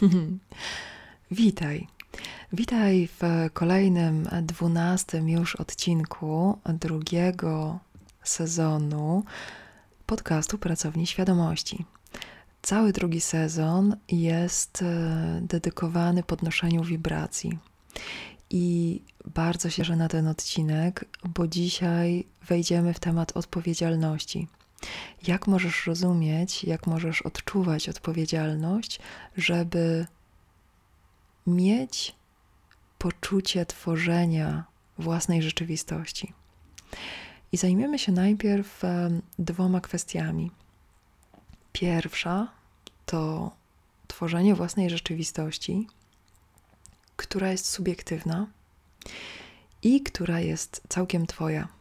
Witaj. Witaj w kolejnym, dwunastym już odcinku drugiego sezonu podcastu Pracowni Świadomości. Cały drugi sezon jest e, dedykowany podnoszeniu wibracji. I bardzo się cieszę na ten odcinek, bo dzisiaj wejdziemy w temat odpowiedzialności. Jak możesz rozumieć, jak możesz odczuwać odpowiedzialność, żeby mieć poczucie tworzenia własnej rzeczywistości? I zajmiemy się najpierw dwoma kwestiami. Pierwsza to tworzenie własnej rzeczywistości, która jest subiektywna i która jest całkiem Twoja.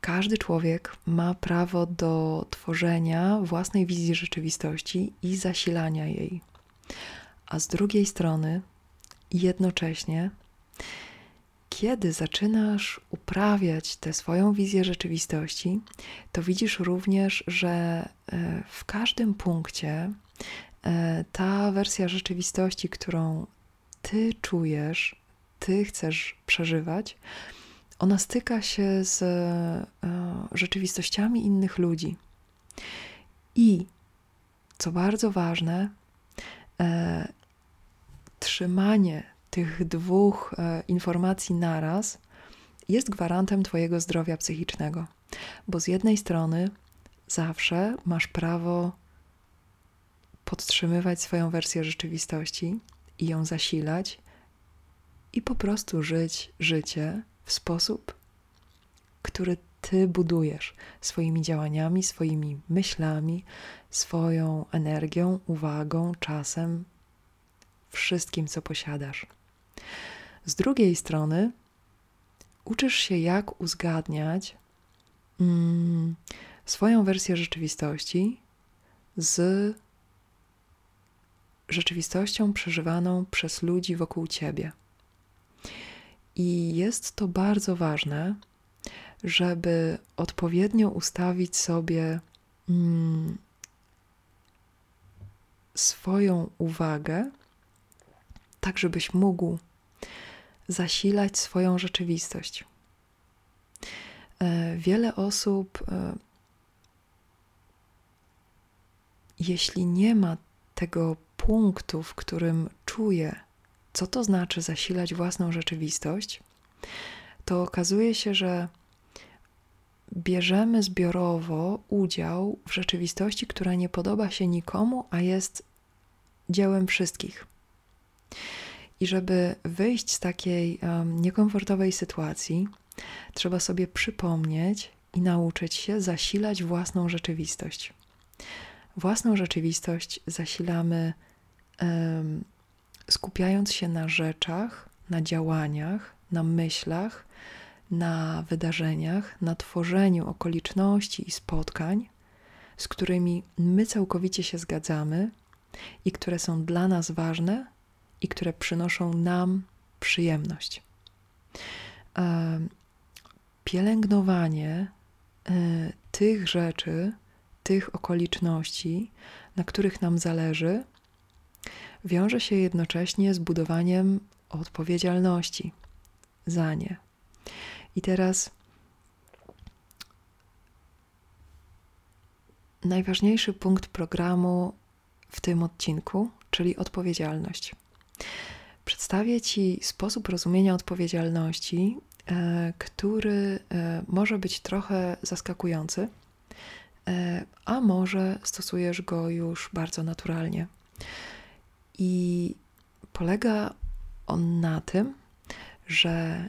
Każdy człowiek ma prawo do tworzenia własnej wizji rzeczywistości i zasilania jej. A z drugiej strony, jednocześnie, kiedy zaczynasz uprawiać tę swoją wizję rzeczywistości, to widzisz również, że e, w każdym punkcie e, ta wersja rzeczywistości, którą ty czujesz, ty chcesz przeżywać, ona styka się z e, rzeczywistościami innych ludzi. I co bardzo ważne, e, trzymanie tych dwóch e, informacji naraz jest gwarantem Twojego zdrowia psychicznego, bo z jednej strony zawsze masz prawo podtrzymywać swoją wersję rzeczywistości i ją zasilać i po prostu żyć życie w sposób, który ty budujesz swoimi działaniami, swoimi myślami, swoją energią, uwagą, czasem, wszystkim, co posiadasz. Z drugiej strony, uczysz się, jak uzgadniać mm, swoją wersję rzeczywistości z rzeczywistością przeżywaną przez ludzi wokół ciebie. I jest to bardzo ważne, żeby odpowiednio ustawić sobie mm, swoją uwagę, tak żebyś mógł zasilać swoją rzeczywistość. E, wiele osób, e, jeśli nie ma tego punktu, w którym czuje, co to znaczy zasilać własną rzeczywistość, to okazuje się, że bierzemy zbiorowo udział w rzeczywistości, która nie podoba się nikomu, a jest dziełem wszystkich. I żeby wyjść z takiej um, niekomfortowej sytuacji, trzeba sobie przypomnieć i nauczyć się zasilać własną rzeczywistość. Własną rzeczywistość zasilamy um, skupiając się na rzeczach, na działaniach, na myślach, na wydarzeniach, na tworzeniu okoliczności i spotkań, z którymi my całkowicie się zgadzamy i które są dla nas ważne i które przynoszą nam przyjemność. Pielęgnowanie e, tych rzeczy, tych okoliczności, na których nam zależy, wiąże się jednocześnie z budowaniem odpowiedzialności za nie. I teraz najważniejszy punkt programu w tym odcinku, czyli odpowiedzialność. Przedstawię Ci sposób rozumienia odpowiedzialności, e, który e, może być trochę zaskakujący, e, a może stosujesz go już bardzo naturalnie. I polega on na tym, że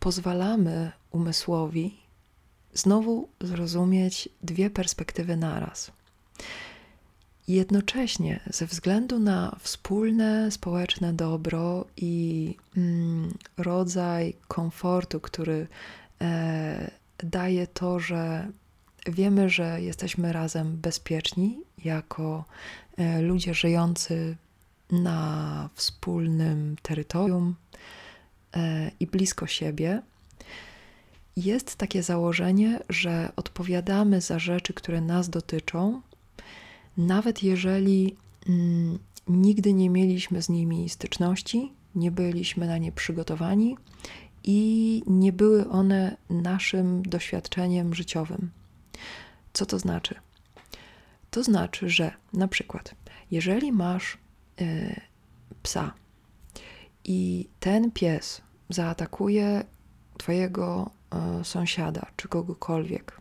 pozwalamy umysłowi znowu zrozumieć dwie perspektywy naraz. Jednocześnie, ze względu na wspólne społeczne dobro i mm, rodzaj komfortu, który e, daje to, że wiemy, że jesteśmy razem bezpieczni jako e, ludzie żyjący na wspólnym terytorium e, i blisko siebie, jest takie założenie, że odpowiadamy za rzeczy, które nas dotyczą, nawet jeżeli mm, nigdy nie mieliśmy z nimi styczności, nie byliśmy na nie przygotowani i nie były one naszym doświadczeniem życiowym. Co to znaczy? To znaczy, że na przykład, jeżeli masz y, psa i ten pies zaatakuje Twojego y, sąsiada czy kogokolwiek,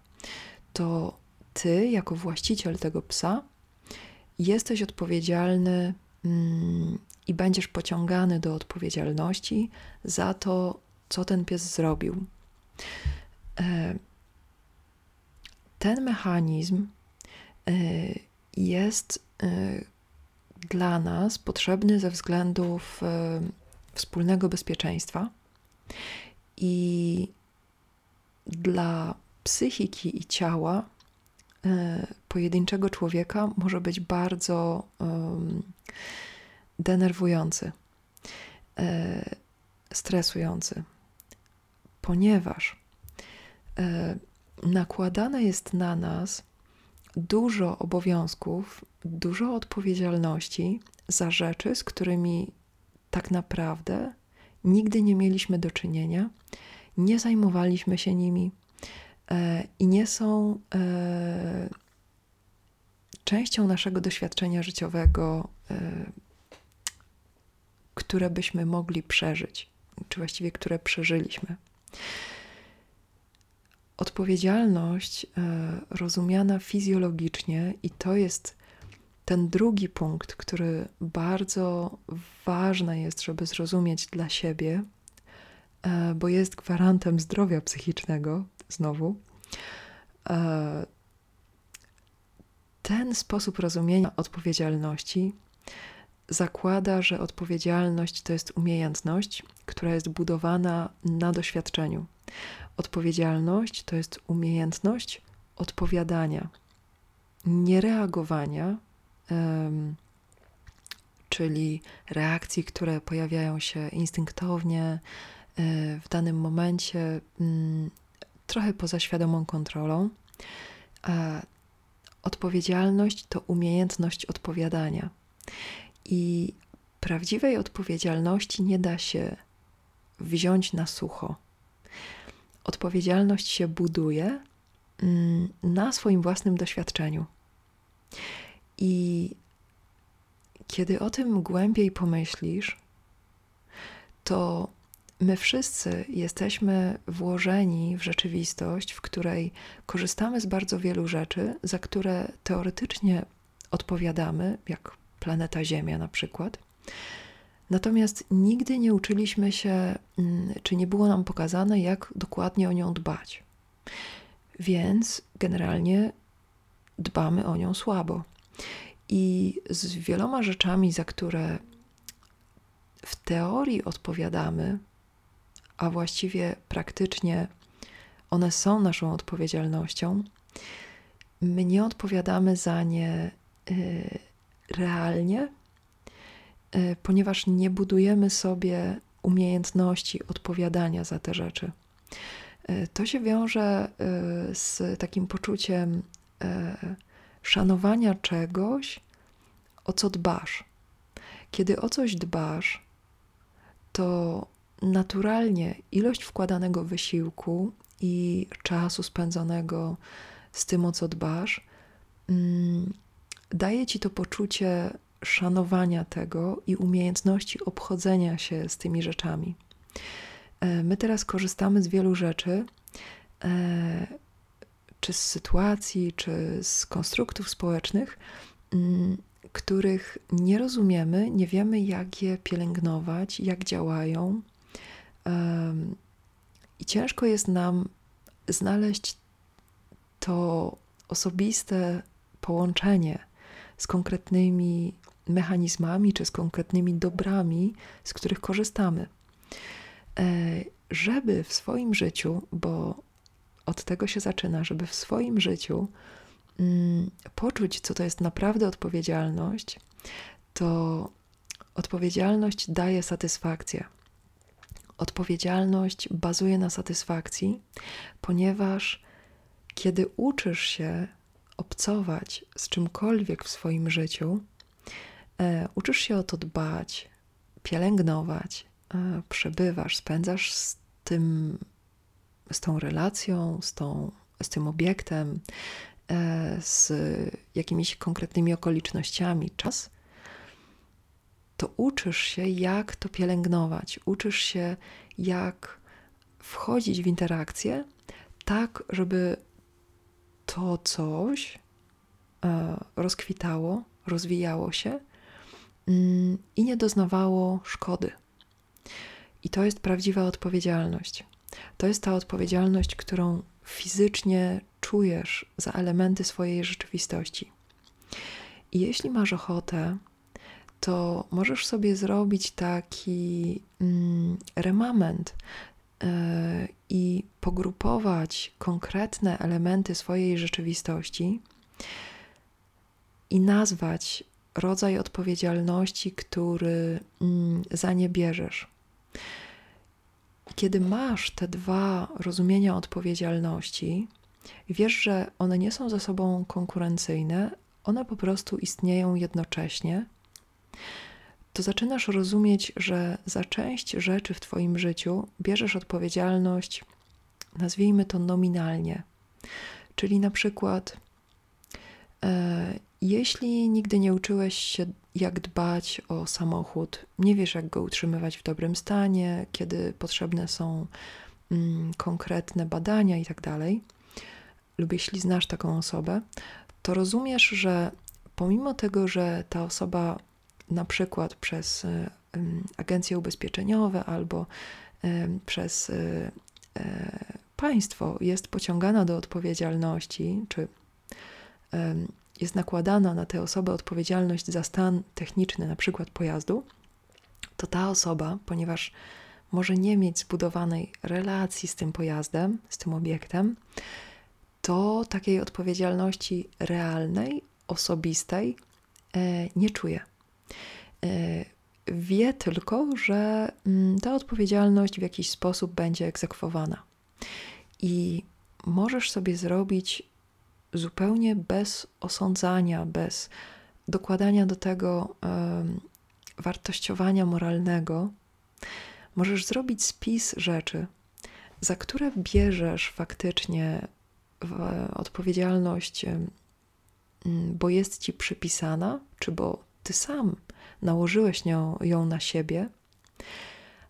to Ty, jako właściciel tego psa, jesteś odpowiedzialny mm, i będziesz pociągany do odpowiedzialności za to, co ten pies zrobił. Ten mechanizm e, jest e, dla nas potrzebny ze względów wspólnego bezpieczeństwa i dla psychiki i ciała pojedynczego człowieka może być bardzo denerwujący, stresujący ponieważ nakładane jest na nas dużo obowiązków, dużo odpowiedzialności za rzeczy, z którymi tak naprawdę nigdy nie mieliśmy do czynienia, nie zajmowaliśmy się nimi e, i nie są e, częścią naszego doświadczenia życiowego, które byśmy mogli przeżyć, czy właściwie które przeżyliśmy. Odpowiedzialność e, rozumiana fizjologicznie, i to jest ten drugi punkt, który bardzo ważny jest, żeby zrozumieć dla siebie, e, bo jest gwarantem zdrowia psychicznego, znowu. E, ten sposób rozumienia odpowiedzialności zakłada, że odpowiedzialność to jest umiejętność, która jest budowana na doświadczeniu. Odpowiedzialność to jest umiejętność odpowiadania, niereagowania, um, czyli reakcji, które pojawiają się instynktownie e, w danym momencie, um, trochę poza świadomą kontrolą. A odpowiedzialność to umiejętność odpowiadania. I prawdziwej odpowiedzialności nie da się wziąć na sucho. Odpowiedzialność się buduje mm, na swoim własnym doświadczeniu. I kiedy o tym głębiej pomyślisz, to my wszyscy jesteśmy włożeni w rzeczywistość, w której korzystamy z bardzo wielu rzeczy, za które teoretycznie odpowiadamy, jak planeta Ziemia na przykład. Natomiast nigdy nie uczyliśmy się, mm, czy nie było nam pokazane, jak dokładnie o nią dbać. Więc generalnie dbamy o nią słabo. I z wieloma rzeczami, za które w teorii odpowiadamy, a właściwie praktycznie one są naszą odpowiedzialnością, my nie odpowiadamy za nie y, realnie, ponieważ nie budujemy sobie umiejętności odpowiadania za te rzeczy. E, to się wiąże e, z takim poczuciem szanowania czegoś, o co dbasz. Kiedy o coś dbasz, to naturalnie ilość wkładanego wysiłku i czasu spędzonego z tym, o co dbasz, mm, daje ci to poczucie szanowania tego i umiejętności obchodzenia się z tymi rzeczami. E, my teraz korzystamy z wielu rzeczy, e, czy z sytuacji, czy z konstruktów społecznych, mm, których nie rozumiemy, nie wiemy, jak je pielęgnować, jak działają. I ciężko jest nam znaleźć to osobiste połączenie z konkretnymi mechanizmami czy z konkretnymi dobrami, z których korzystamy. E, żeby w swoim życiu, bo od tego się zaczyna, żeby w swoim życiu mm, poczuć, co to jest naprawdę odpowiedzialność, to odpowiedzialność daje satysfakcję. Odpowiedzialność bazuje na satysfakcji, ponieważ kiedy uczysz się obcować z czymkolwiek w swoim życiu, E, uczysz się o to dbać, pielęgnować, e, przebywasz, spędzasz z tym, z tą relacją, z, tą, z tym obiektem, e, z jakimiś konkretnymi okolicznościami. Czas, to uczysz się, jak to pielęgnować, uczysz się, jak wchodzić w interakcję tak, żeby to coś rozkwitało, rozwijało się Mm, i nie doznawało szkody. I to jest prawdziwa odpowiedzialność. To jest ta odpowiedzialność, którą fizycznie czujesz za elementy swojej rzeczywistości. I jeśli masz ochotę, to możesz sobie zrobić taki mm, remament i pogrupować konkretne elementy swojej rzeczywistości i nazwać rodzaj odpowiedzialności, który mm, za nie bierzesz. Kiedy masz te dwa rozumienia odpowiedzialności, wiesz, że one nie są ze sobą konkurencyjne, one po prostu istnieją jednocześnie, to zaczynasz rozumieć, że za część rzeczy w Twoim życiu bierzesz odpowiedzialność, nazwijmy to nominalnie. Czyli na przykład e, jeśli nigdy nie uczyłeś się, jak dbać o samochód, nie wiesz, jak go utrzymywać w dobrym stanie, kiedy potrzebne są mm, konkretne badania i tak lub jeśli znasz taką osobę, to rozumiesz, że pomimo tego, że ta osoba na przykład przez y, agencje ubezpieczeniowe albo y, przez y, państwo jest pociągana do odpowiedzialności, czy jest nakładana na tę osobę odpowiedzialność za stan techniczny, na przykład pojazdu, to ta osoba, ponieważ może nie mieć zbudowanej relacji z tym pojazdem, z tym obiektem, to takiej odpowiedzialności realnej, osobistej e, nie czuje. E, wie tylko, że mm, ta odpowiedzialność w jakiś sposób będzie egzekwowana. I możesz sobie zrobić zupełnie bez osądzania, bez dokładania do tego wartościowania moralnego, możesz zrobić spis rzeczy, za które bierzesz faktycznie odpowiedzialność, bo jest ci przypisana, czy bo ty sam nałożyłeś nią, ją na siebie,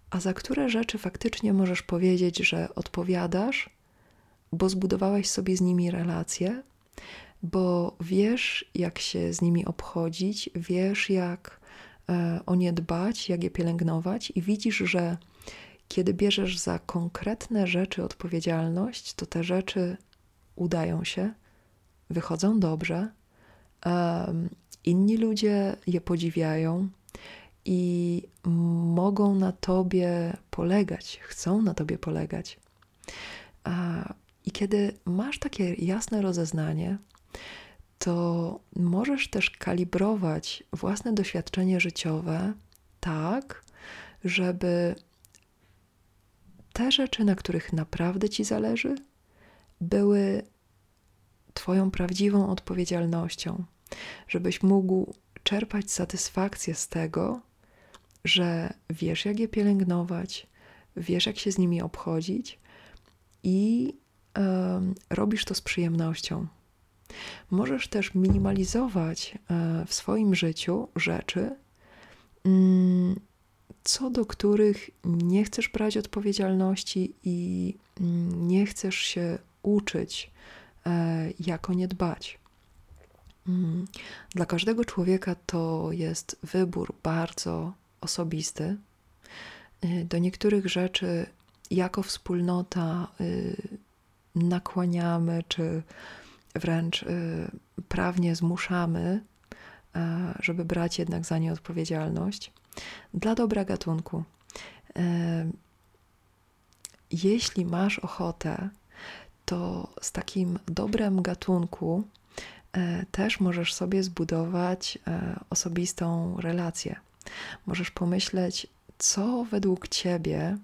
a za które rzeczy faktycznie możesz powiedzieć, że odpowiadasz, bo zbudowałeś sobie z nimi relacje, bo wiesz, jak się z nimi obchodzić, wiesz, jak e, o nie dbać, jak je pielęgnować, i widzisz, że kiedy bierzesz za konkretne rzeczy odpowiedzialność, to te rzeczy udają się, wychodzą dobrze, inni ludzie je podziwiają i mogą na tobie polegać, chcą na tobie polegać. I kiedy masz takie jasne rozeznanie, to możesz też kalibrować własne doświadczenie życiowe tak, żeby te rzeczy, na których naprawdę ci zależy, były Twoją prawdziwą odpowiedzialnością, żebyś mógł czerpać satysfakcję z tego, że wiesz, jak je pielęgnować, wiesz, jak się z nimi obchodzić i robisz to z przyjemnością. Możesz też minimalizować e, w swoim życiu rzeczy, mm, co do których nie chcesz brać odpowiedzialności i mm, nie chcesz się uczyć, e, jak o nie dbać. Mm, dla każdego człowieka to jest wybór bardzo osobisty. E, do niektórych rzeczy jako wspólnota y, nakłaniamy, czy wręcz y, prawnie zmuszamy, e, żeby brać jednak za nie odpowiedzialność dla dobra gatunku. E, jeśli masz ochotę, to z takim dobrem gatunku też możesz sobie zbudować osobistą relację. Możesz pomyśleć, co według ciebie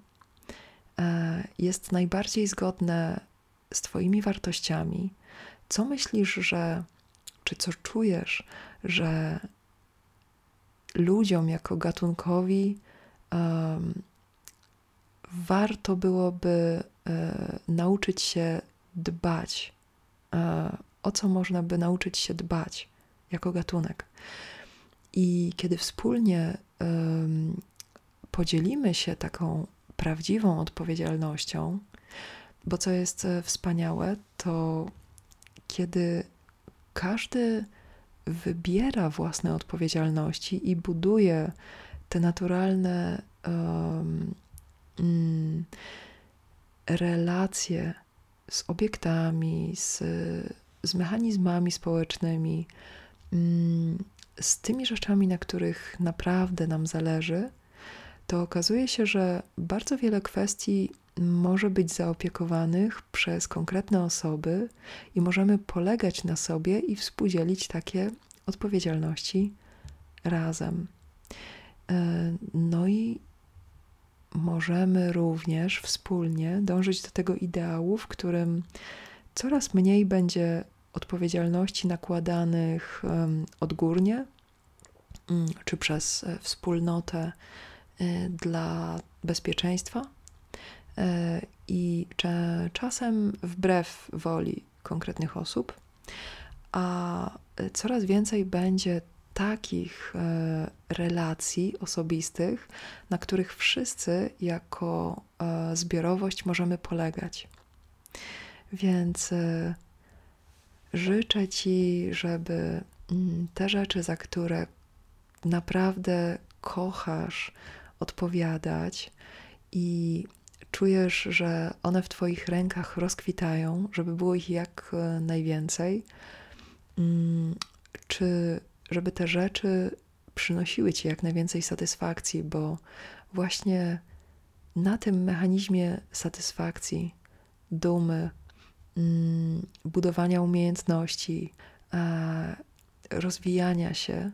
jest najbardziej zgodne z Twoimi wartościami, co myślisz, że, czy co czujesz, że ludziom jako gatunkowi um, warto byłoby e, nauczyć się dbać. E, o co można by nauczyć się dbać jako gatunek? I kiedy wspólnie podzielimy się taką prawdziwą odpowiedzialnością, bo co jest e, wspaniałe, to kiedy każdy wybiera własne odpowiedzialności i buduje te naturalne um, relacje z obiektami, z, z mechanizmami społecznymi, mm, z tymi rzeczami, na których naprawdę nam zależy, to okazuje się, że bardzo wiele kwestii może być zaopiekowanych przez konkretne osoby i możemy polegać na sobie i współdzielić takie odpowiedzialności razem. E, no i możemy również wspólnie dążyć do tego ideału, w którym coraz mniej będzie odpowiedzialności nakładanych odgórnie mm, czy przez e, wspólnotę e, dla bezpieczeństwa e, i czasem wbrew woli konkretnych osób, a coraz więcej będzie takich relacji osobistych, na których wszyscy jako zbiorowość możemy polegać. Więc Życzę Ci, żeby mm, te rzeczy, za które naprawdę kochasz, odpowiadać i czujesz, że one w Twoich rękach rozkwitają, żeby było ich jak e, najwięcej, mm, czy żeby te rzeczy przynosiły Ci jak najwięcej satysfakcji, bo właśnie na tym mechanizmie satysfakcji, dumy, budowania umiejętności, rozwijania się,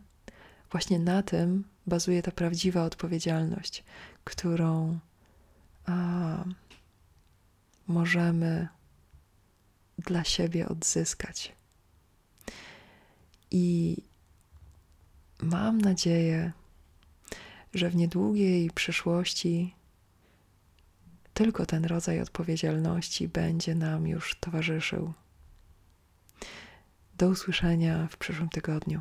właśnie na tym bazuje ta prawdziwa odpowiedzialność, którą możemy dla siebie odzyskać. I mam nadzieję, że w niedługiej przyszłości tylko ten rodzaj odpowiedzialności będzie nam już towarzyszył. Do usłyszenia w przyszłym tygodniu.